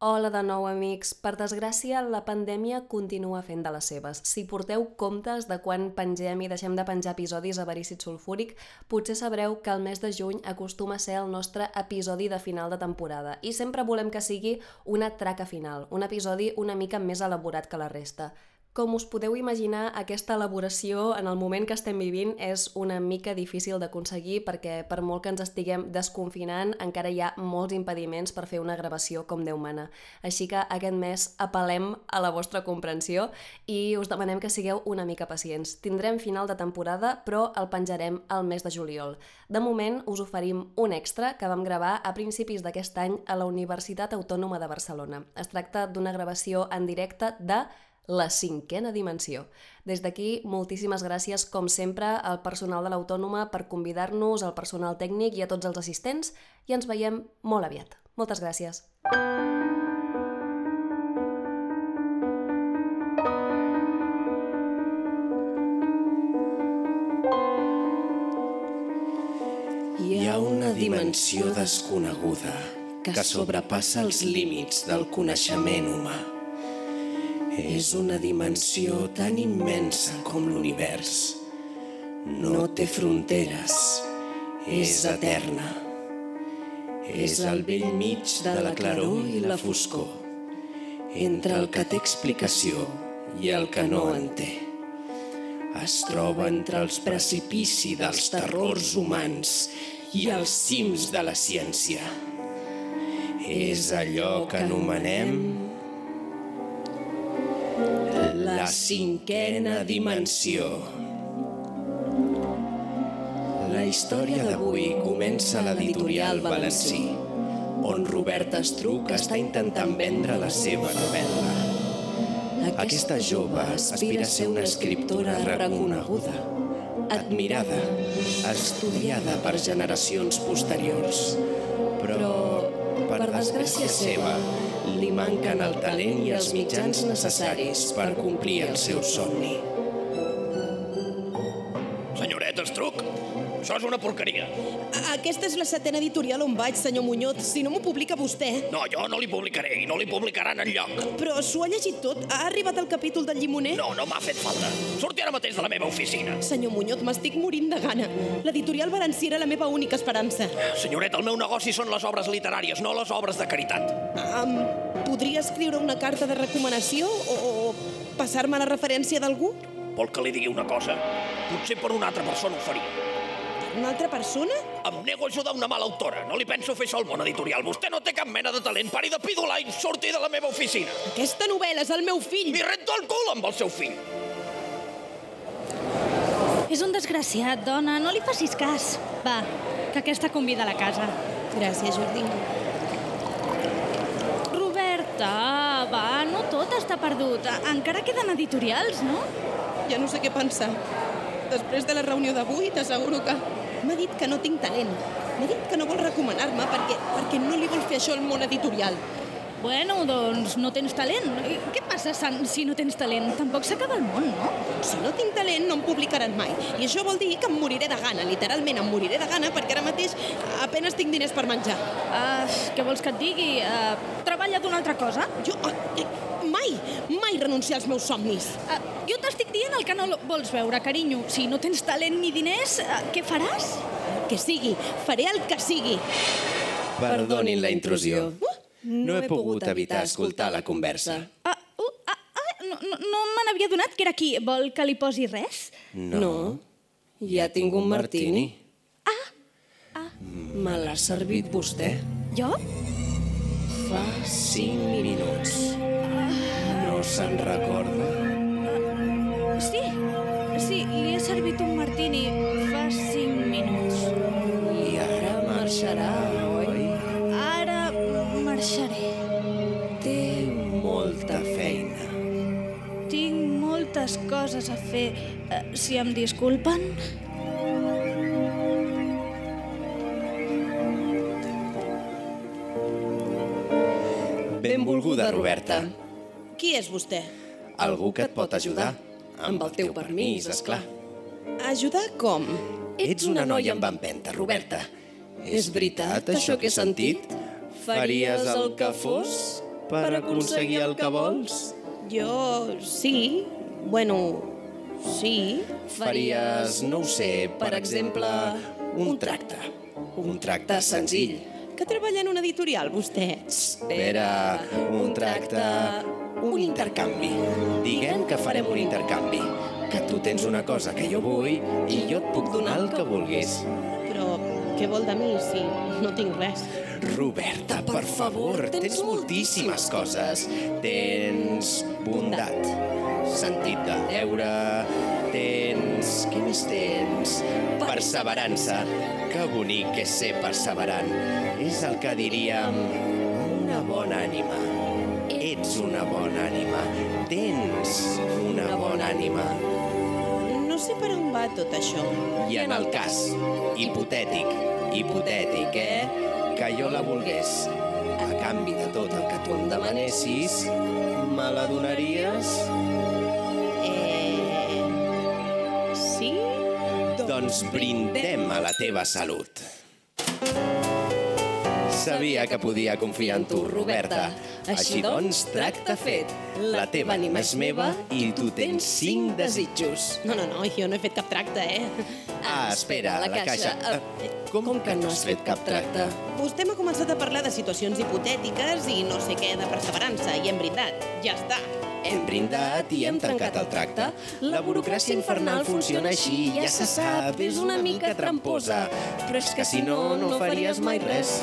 Hola de nou, amics. Per desgràcia, la pandèmia continua fent de les seves. Si porteu comptes de quan pengem i deixem de penjar episodis a Verícid Sulfúric, potser sabreu que el mes de juny acostuma a ser el nostre episodi de final de temporada i sempre volem que sigui una traca final, un episodi una mica més elaborat que la resta. Com us podeu imaginar, aquesta elaboració en el moment que estem vivint és una mica difícil d'aconseguir perquè per molt que ens estiguem desconfinant encara hi ha molts impediments per fer una gravació com Déu mana. Així que aquest mes apel·lem a la vostra comprensió i us demanem que sigueu una mica pacients. Tindrem final de temporada però el penjarem al mes de juliol. De moment us oferim un extra que vam gravar a principis d'aquest any a la Universitat Autònoma de Barcelona. Es tracta d'una gravació en directe de la cinquena dimensió. Des d'aquí, moltíssimes gràcies, com sempre, al personal de l'Autònoma per convidar-nos, al personal tècnic i a tots els assistents, i ens veiem molt aviat. Moltes gràcies. Hi ha una dimensió desconeguda que sobrepassa els límits del coneixement humà. És una dimensió tan immensa com l'univers. No té fronteres, és eterna. És al vell mig de la claror i la foscor, entre el que té explicació i el que no en té. Es troba entre els precipici dels terrors humans i els cims de la ciència. És allò que anomenem la cinquena dimensió. La història d'avui comença a l'editorial Valencí, on Robert Estruc està intentant vendre la seva novel·la. Aquesta jove aspira a ser una escriptora reconeguda, admirada, estudiada per generacions posteriors. Però, per desgràcia seva, li manquen el talent i els mitjans necessaris per complir el seu somni. Això és una porqueria. Aquesta és la setena editorial on vaig, senyor Muñoz. Si no m'ho publica vostè... No, jo no li publicaré i no li publicaran en lloc. Però s'ho ha llegit tot? Ha arribat el capítol del llimoner? No, no m'ha fet falta. Surti ara mateix de la meva oficina. Senyor Muñoz, m'estic morint de gana. L'editorial Valencià era la meva única esperança. Senyoret, el meu negoci són les obres literàries, no les obres de caritat. Um, podria escriure una carta de recomanació o, o passar-me la referència d'algú? Vol que li digui una cosa? Potser per una altra persona ho faria. Una altra persona? Em nego a ajudar una mala autora. No li penso fer això al món editorial. Vostè no té cap mena de talent. Pari de pidolar i surti de la meva oficina. Aquesta novel·la és el meu fill. Li rento el cul amb el seu fill. És un desgraciat, dona, no li facis cas. Va, que aquesta convida a la casa. Gràcies, Jordi. Roberta, va, no tot està perdut. Encara queden editorials, no? Ja no sé què pensar. Després de la reunió d'avui, t'asseguro que... M'ha dit que no tinc talent. M'ha dit que no vol recomanar-me perquè, perquè no li vol fer això al món editorial. Bueno, doncs no tens talent. I Què passa si no tens talent? Tampoc s'acaba el món, no? Si no tinc talent, no em publicaran mai. I això vol dir que em moriré de gana, literalment em moriré de gana, perquè ara mateix apenes tinc diners per menjar. Uh, què vols que et digui? Uh, treballa d'una altra cosa? Jo uh, mai, mai renunciar als meus somnis. Uh, jo t'estic dient el que no vols veure, carinyo. Si no tens talent ni diners, uh, què faràs? Que sigui, faré el que sigui. Perdonin la intrusió. No he pogut evitar escoltar la conversa. Uh, uh, uh, uh, no no, no me n'havia donat que era aquí. Vol que li posi res? No, ja tinc un martini. me l'ha servit vostè Jo? fa cinc minuts. No se'n recorda? Servit un martini fa cinc minuts. I ara marxarà, oi? Ara marxaré. Té molta feina. Tinc moltes coses a fer. Eh, Si em disculpen? Benvolguda, Roberta. Qui és vostè? Algú que et pot ajudar. Amb el teu permís, és clar. Ajudar com? Ets una noia amb empenta, Roberta. És veritat, això que he sentit? Faries el que fos per aconseguir el que vols? Jo sí, bueno, sí. Faries, no ho sé, per exemple, un tracte. Un tracte senzill. Que treballa en una editorial, vostè? Espera, un tracte... Un intercanvi. Diguem que farem un intercanvi. Que tu tens una cosa que jo vull i jo et puc donar el que vulguis. Però què vol de mi si no tinc res? Roberta, per favor, tens moltíssimes coses. Tens bondat, sentit de deure, tens... Què més tens? Perseverança. Que bonic és ser perseverant. És el que diríem una bona ànima. Una bona ànima. Tens una bona ànima. No sé per on va tot això. I en el cas hipotètic, hipotètic, eh? Que jo la volgués a canvi de tot el que tu em demanessis, me la donaries? Eh... Sí? Doncs brindem a la teva salut. Sabia que podia confiar en tu, Roberta. Així doncs, tracte fet. La teva ànima és meva i tu tens cinc desitjos. No, no, no, jo no he fet cap tracte, eh? Ah, espera, la caixa. Eh, Com que no has fet cap tracte? Vostè m'ha començat a parlar de situacions hipotètiques i no sé què de perseverança, i hem brindat. Ja està. Hem brindat i hem tancat el tracte. La burocràcia infernal funciona així, ja se sap, és una mica tramposa. Però és que si no, no faries mai res.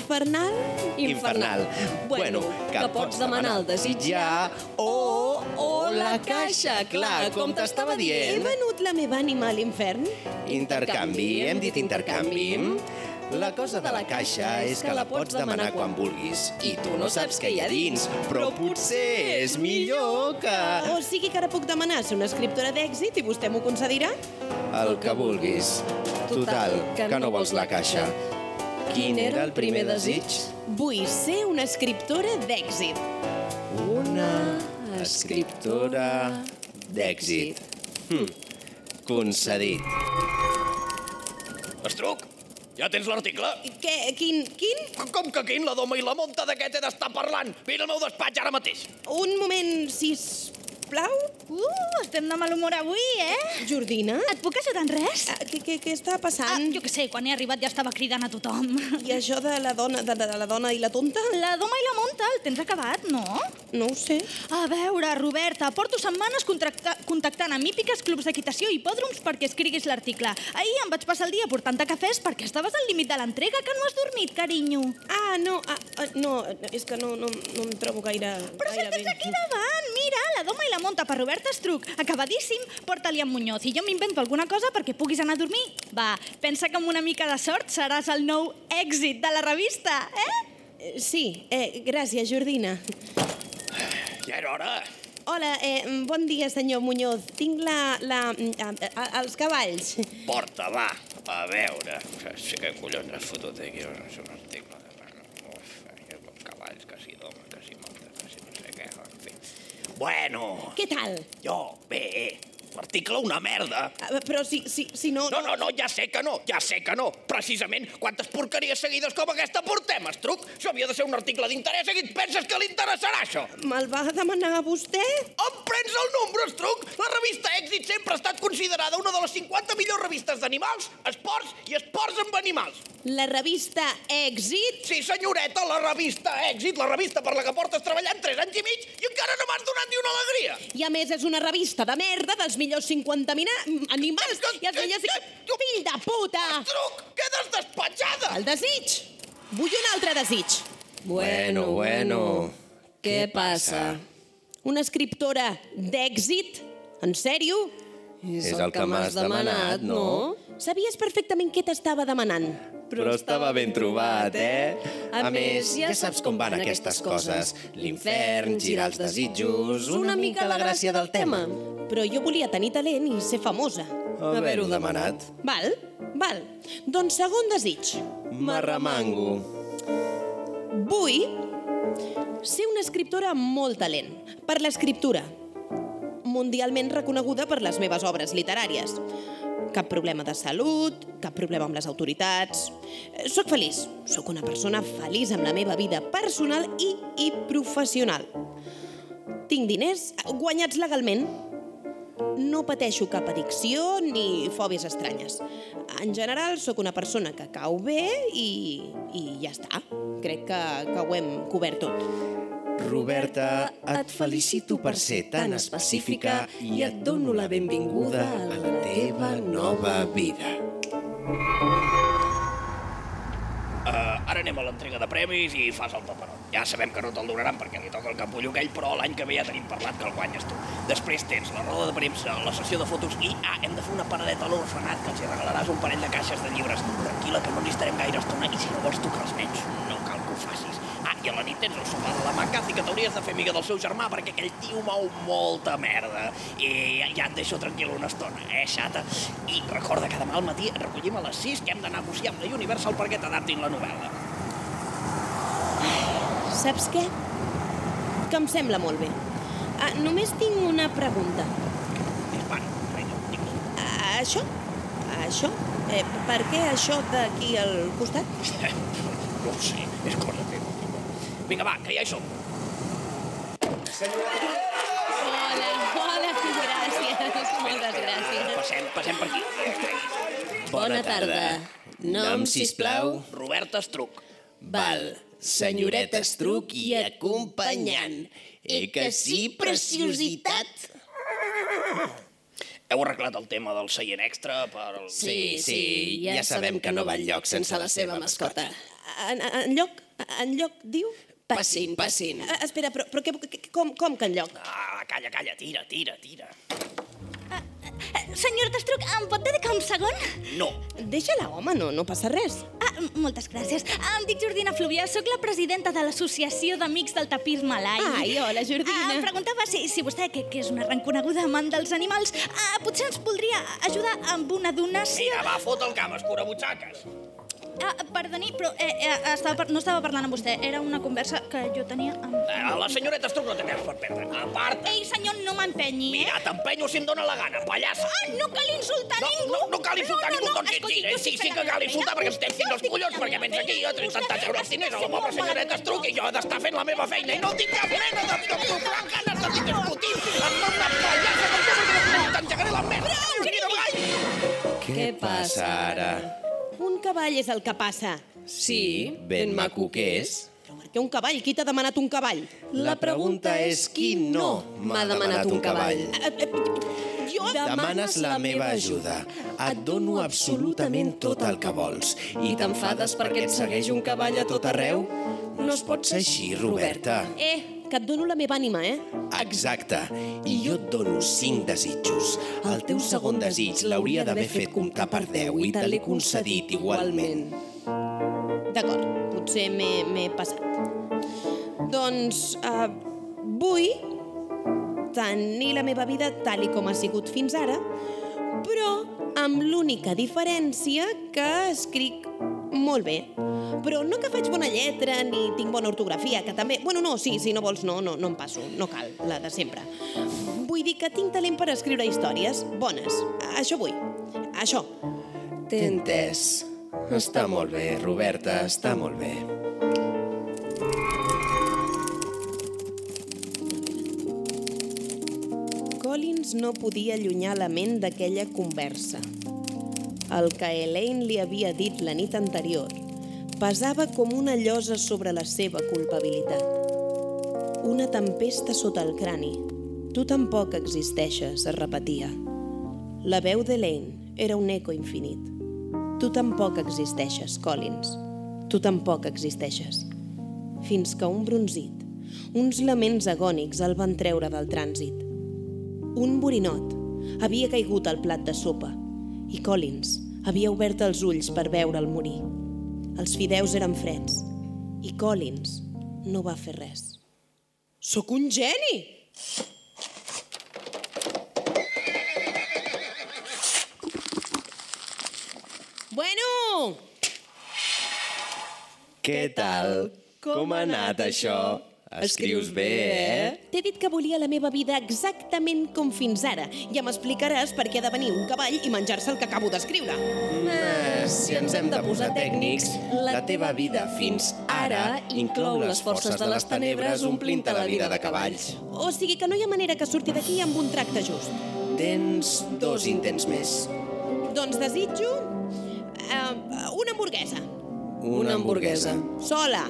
Infernal? Infernal. Bueno, que pots demanar el desitjar o... o la caixa, clar, com t'estava He dient. venut la meva ànima a l'infern? Intercanvi, hem dit intercanvi. La cosa de la caixa és que la pots demanar quan vulguis i tu no saps què hi ha dins, però potser és millor que... O sigui que ara puc demanar ser una escriptora d'èxit i vostè m'ho concedirà? El que vulguis. Total, que no vols la caixa. Quin era el primer desig? Vull ser una escriptora d'èxit. Una escriptora d'èxit. Hm. Concedit. Estruc, ja tens l'article? Què? Quin? Quin? Com que quin? La doma i la monta de què t'he d'estar parlant? Vine al meu despatx ara mateix. Un moment, sisplau. Uh, estem de mal humor avui, eh? Jordina? Et puc ajudar en res? Ah, Què, què, què està Ah, passant? jo què sé, quan he arribat ja estava cridant a tothom. I això de la dona, de, de la dona i la tonta? La doma i la monta, el tens acabat, no? No ho sé. A veure, Roberta, porto setmanes contactant amb hípiques, clubs d'equitació i hipòdroms perquè escriguis l'article. Ahir em vaig passar el dia portant-te cafès perquè estaves al límit de l'entrega que no has dormit, carinyo. Ah, no, ah, ah, no, és que no, no, no em trobo gaire, Però si gaire tens aquí davant, mira, la doma i la monta per Roberta Estruc. Acabadíssim, porta-li amb Muñoz i jo m'invento alguna cosa perquè puguis anar a dormir. Va, pensa que amb una mica de sort seràs el nou èxit de la revista, eh? Sí, eh, gràcies, Jordina. Ja era hora. Hola, eh, bon dia, senyor Muñoz. Tinc la... la a, a, els cavalls. Porta, va, a veure. Sí que collons has fotut aquí és un article. de- Uf, amb cavalls, que si doma, que si monta, que si no sé què, en fi. Bueno, Què tal? jo, bé, l'article una merda. Ah, Però si, si, si no... No, no, no, ja sé que no, ja sé que no. Precisament, quantes porqueries seguides com aquesta portem, Estruc? Això havia de ser un article d'interès i et penses que li interessarà, això? Me'l va demanar a vostè? On prens el número, Estruc? La revista Èxit sempre ha estat considerada una de les 50 millors revistes d'animals, esports i esports amb animals. La revista Èxit? Sí, senyoreta, la revista Èxit, la revista per la que portes treballant 3 anys i mig i encara no m'has donat ni una alegria. I a més és una revista de merda dels millors 50 mina... animals Que- i els que- millors... que- Fill de puta! Estruc, quedes despatxada! El desig! Vull un altre desig. Bueno, bueno. Què passa? Una escriptora d'èxit? En sèrio? És el que m'has demanat, no? Sabies perfectament què t'estava demanant. Però estava ben trobat, eh? A més, ja saps com van aquestes coses. L'infern, girar els desitjos, una mica la gràcia del tema. Però jo volia tenir talent i ser famosa. Haver-ho demanat. Val? Val. Doncs segon desig. M'arremango. Vull ser una escriptora amb molt talent. Per l'escriptura. Mundialment reconeguda per les meves obres literàries. cap problema de salut, cap problema amb les autoritats. Soc feliç. Soc una persona feliç amb la meva vida personal i, i professional. Tinc diners guanyats legalment. No pateixo cap addicció ni fòbies estranyes. En general, sóc una persona que cau bé i, i ja està. Crec que, que ho hem cobert tot. Roberta, et felicito per ser tan específica i et dono la benvinguda a la teva nova vida. Uh, ara anem a l'entrega de premis i fas el paperot. Ja sabem que no te'l donaran perquè li toca el capullo aquell, però l'any que ve ja tenim parlat que el guanyes tu. Després tens la roda de premsa, la sessió de fotos i, ah, hem de fer una paradeta a l'orfenat que els hi regalaràs un parell de caixes de llibres. Tranquil·la, que no hi estarem gaire estona i si no vols tocar els nens, no cal que ho facis. Ah, i a la nit tens el sopar de la Macati que t'hauries de fer amiga del seu germà perquè aquell tio mou molta merda. I ja et deixo tranquil una estona, eh, xata? I recorda que demà al matí et recollim a les 6 que hem de negociar amb la Universal perquè t'adaptin la novel·la. Saps què? Que em sembla molt bé. Ah, només tinc una pregunta. Van, vinga, digues. Ah, això? Això? Eh, per què això d'aquí al costat? No ho sé, és cosa. Vinga, va, que ja hi som. Hola, hola, gràcies. Moltes gràcies. Passem, passem per aquí. Bona tarda. Nom, sisplau. Robert Estruc. Val, senyoreta Estruc i acompanyant. Eh que sí, preciositat? Heu arreglat el tema del seient extra per... El... Sí, sí, ja sabem que no va enlloc sense la seva mascota. En, en lloc, en lloc, diu? Passin, passin. Ah, espera, però, però què, com, com que en lloc? Ah, calla, calla, tira, tira, tira. Senyor Testruc, em pot dedicar un segon? No, Deixa-la, home, no, no passa res. Ah, moltes gràcies. Em dic Jordina Fluvià, sóc la presidenta de l'Associació d'Amics del Tapir Malai. Ai, hola, Jordina. Ah, em preguntava si, si vostè, que, que és una reconeguda amant dels animals, ah, potser ens voldria ajudar amb una donació. mira, va, fot el camp, escurabutxaques. Ah, perdoni, però eh, eh, estava, par- no estava parlant amb vostè. Era una conversa que jo tenia amb... Eh, la senyoreta Estruc no té temps per perdre. Aparta. Ei, senyor, no m'empenyi, eh? Mira, t'empenyo si em dóna la gana, pallassa. Ah, no cal insultar No, ningú! no, no cal insultar no, ningú, no, doncs sí, escolti, sí, jo sí, estic sí que fent cal insultar feina. perquè estem fent els collons, perquè vens aquí a 30 tants euros diners a la pobra senyoreta Estruc i jo he d'estar fent la meva feina i no tinc cap mena de, de, de, de ganes de dir discutir amb una pallassa com tu que t'engegaré la merda. Mira, vai! Què passa ara? Un cavall és el que passa. Sí, ben maco que és. Però per què un cavall? Qui t'ha demanat un cavall? La pregunta és qui no m'ha demanat un cavall. Eh, eh, Jo... Demanes la meva ajuda. Et dono absolutament tot el que vols. I t'enfades perquè et segueix un cavall a tot arreu? No es pot ser així, Roberta. Eh, que et dono la meva ànima, eh? Exacte. I jo et dono cinc desitjos. El teu segon desig l'hauria d'haver fet comptar per 10 i te l'he concedit igualment. D'acord, potser m'he passat. Doncs uh, vull tenir la meva vida tal i com ha sigut fins ara, però amb l'única diferència que escric molt bé. Però no que faig bona lletra ni tinc bona ortografia, que també... Bueno, no, sí, si no vols, no, no, no em passo, no cal, la de sempre. Vull dir que tinc talent per escriure històries bones. Això vull. Això. T'he entès. Està molt bé, Roberta, està molt bé. Collins no podia allunyar la ment d'aquella conversa. El que Elaine li havia dit la nit anterior pesava com una llosa sobre la seva culpabilitat. Una tempesta sota el crani. Tu tampoc existeixes, es repetia. La veu d'Elaine era un eco infinit. Tu tampoc existeixes, Collins. Tu tampoc existeixes. Fins que un bronzit, uns laments agònics el van treure del trànsit. Un borinot havia caigut al plat de sopa i Collins havia obert els ulls per veure'l morir. Els fideus eren freds i Collins no va fer res. Sóc un geni! Bueno, Què tal? Com ha anat això? Escrius bé, eh? T'he dit que volia la meva vida exactament com fins ara. Ja m'explicaràs per què ha de venir un cavall i menjar-se el que acabo d'escriure. Eh, si ens hem de posar tècnics, la teva vida fins ara inclou les forces de les tenebres omplint-te la vida de cavalls. O sigui que no hi ha manera que surti d'aquí amb un tracte just. Tens dos intents més. Doncs desitjo... Uh, una hamburguesa. Una hamburguesa. Sola.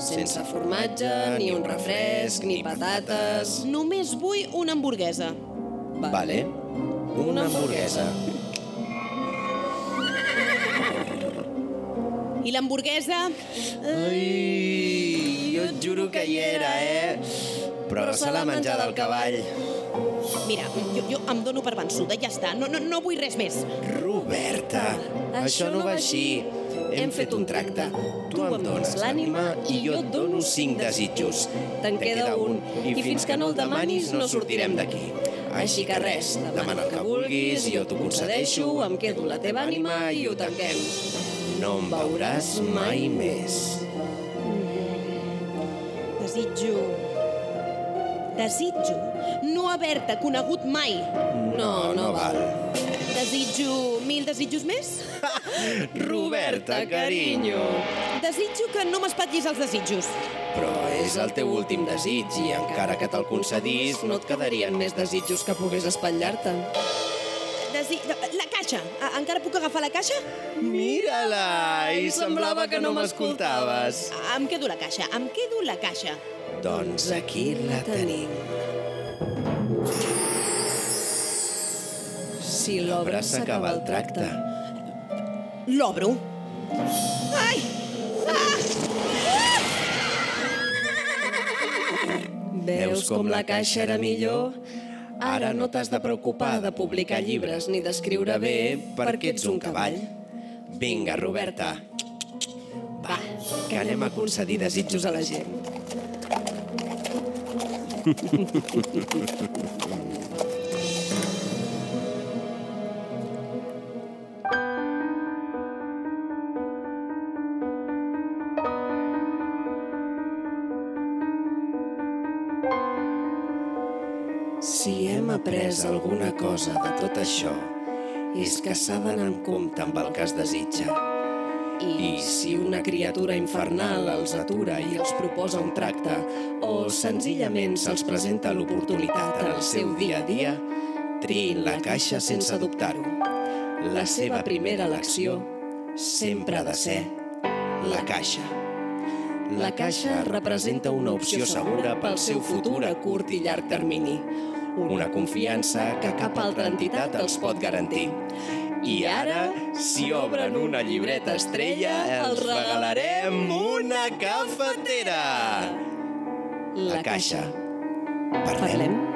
Sense formatge, ni un refresc, ni patates... Només vull una hamburguesa. Vale. Una hamburguesa. I l'hamburguesa... Ai, jo et juro que hi era, eh? Però se l'ha menjat el cavall. Mira, jo, jo em dono per vençuda, ja està. No, no, no vull res més. Roberta, això no va així. Hem fet un tracte. Tu em dones l'ànima i jo et dono cinc desitjos. Te'n queda un, i fins que no el demanis no sortirem d'aquí. Així que res, demana el que vulguis, jo t'ho concedeixo, em quedo la teva ànima i ho tanquem. No em veuràs mai més. Desitjo... Desitjo no haver-te conegut mai. No, no val. Desitjo mil desitjos més? Roberta, carinyo. Desitjo que no m'espatllis els desitjos. Però és el teu últim desig i encara que te'l concedís no et quedarien més desitjos que pogués espatllar-te. Desi... La caixa. A encara puc agafar la caixa? Mira-la! I semblava que no m'escoltaves. Em quedo la caixa. Em quedo la caixa. Doncs aquí la tenim. Si L'obra s'acaba el tracte. L'obro. Ai! Veus com la caixa era millor? Ara no t'has de preocupar de publicar llibres ni d'escriure bé perquè ets un cavall. Vinga, Roberta. Va, que anem a concedir desitjos a la gent. cosa de tot això, és que s'ha d'anar amb compte amb el que es desitja. I si una criatura infernal els atura i els proposa un tracte, o senzillament se'ls presenta l'oportunitat en el seu dia a dia, triïn la caixa sense dubtar-ho. La seva primera elecció sempre ha de ser la caixa. La caixa representa una opció segura pel seu futur a curt i llarg termini. Una confiança que cap altra entitat els pot garantir. I ara, si obren una llibreta estrella, els regalarem una cafetera. La caixa. Parlem?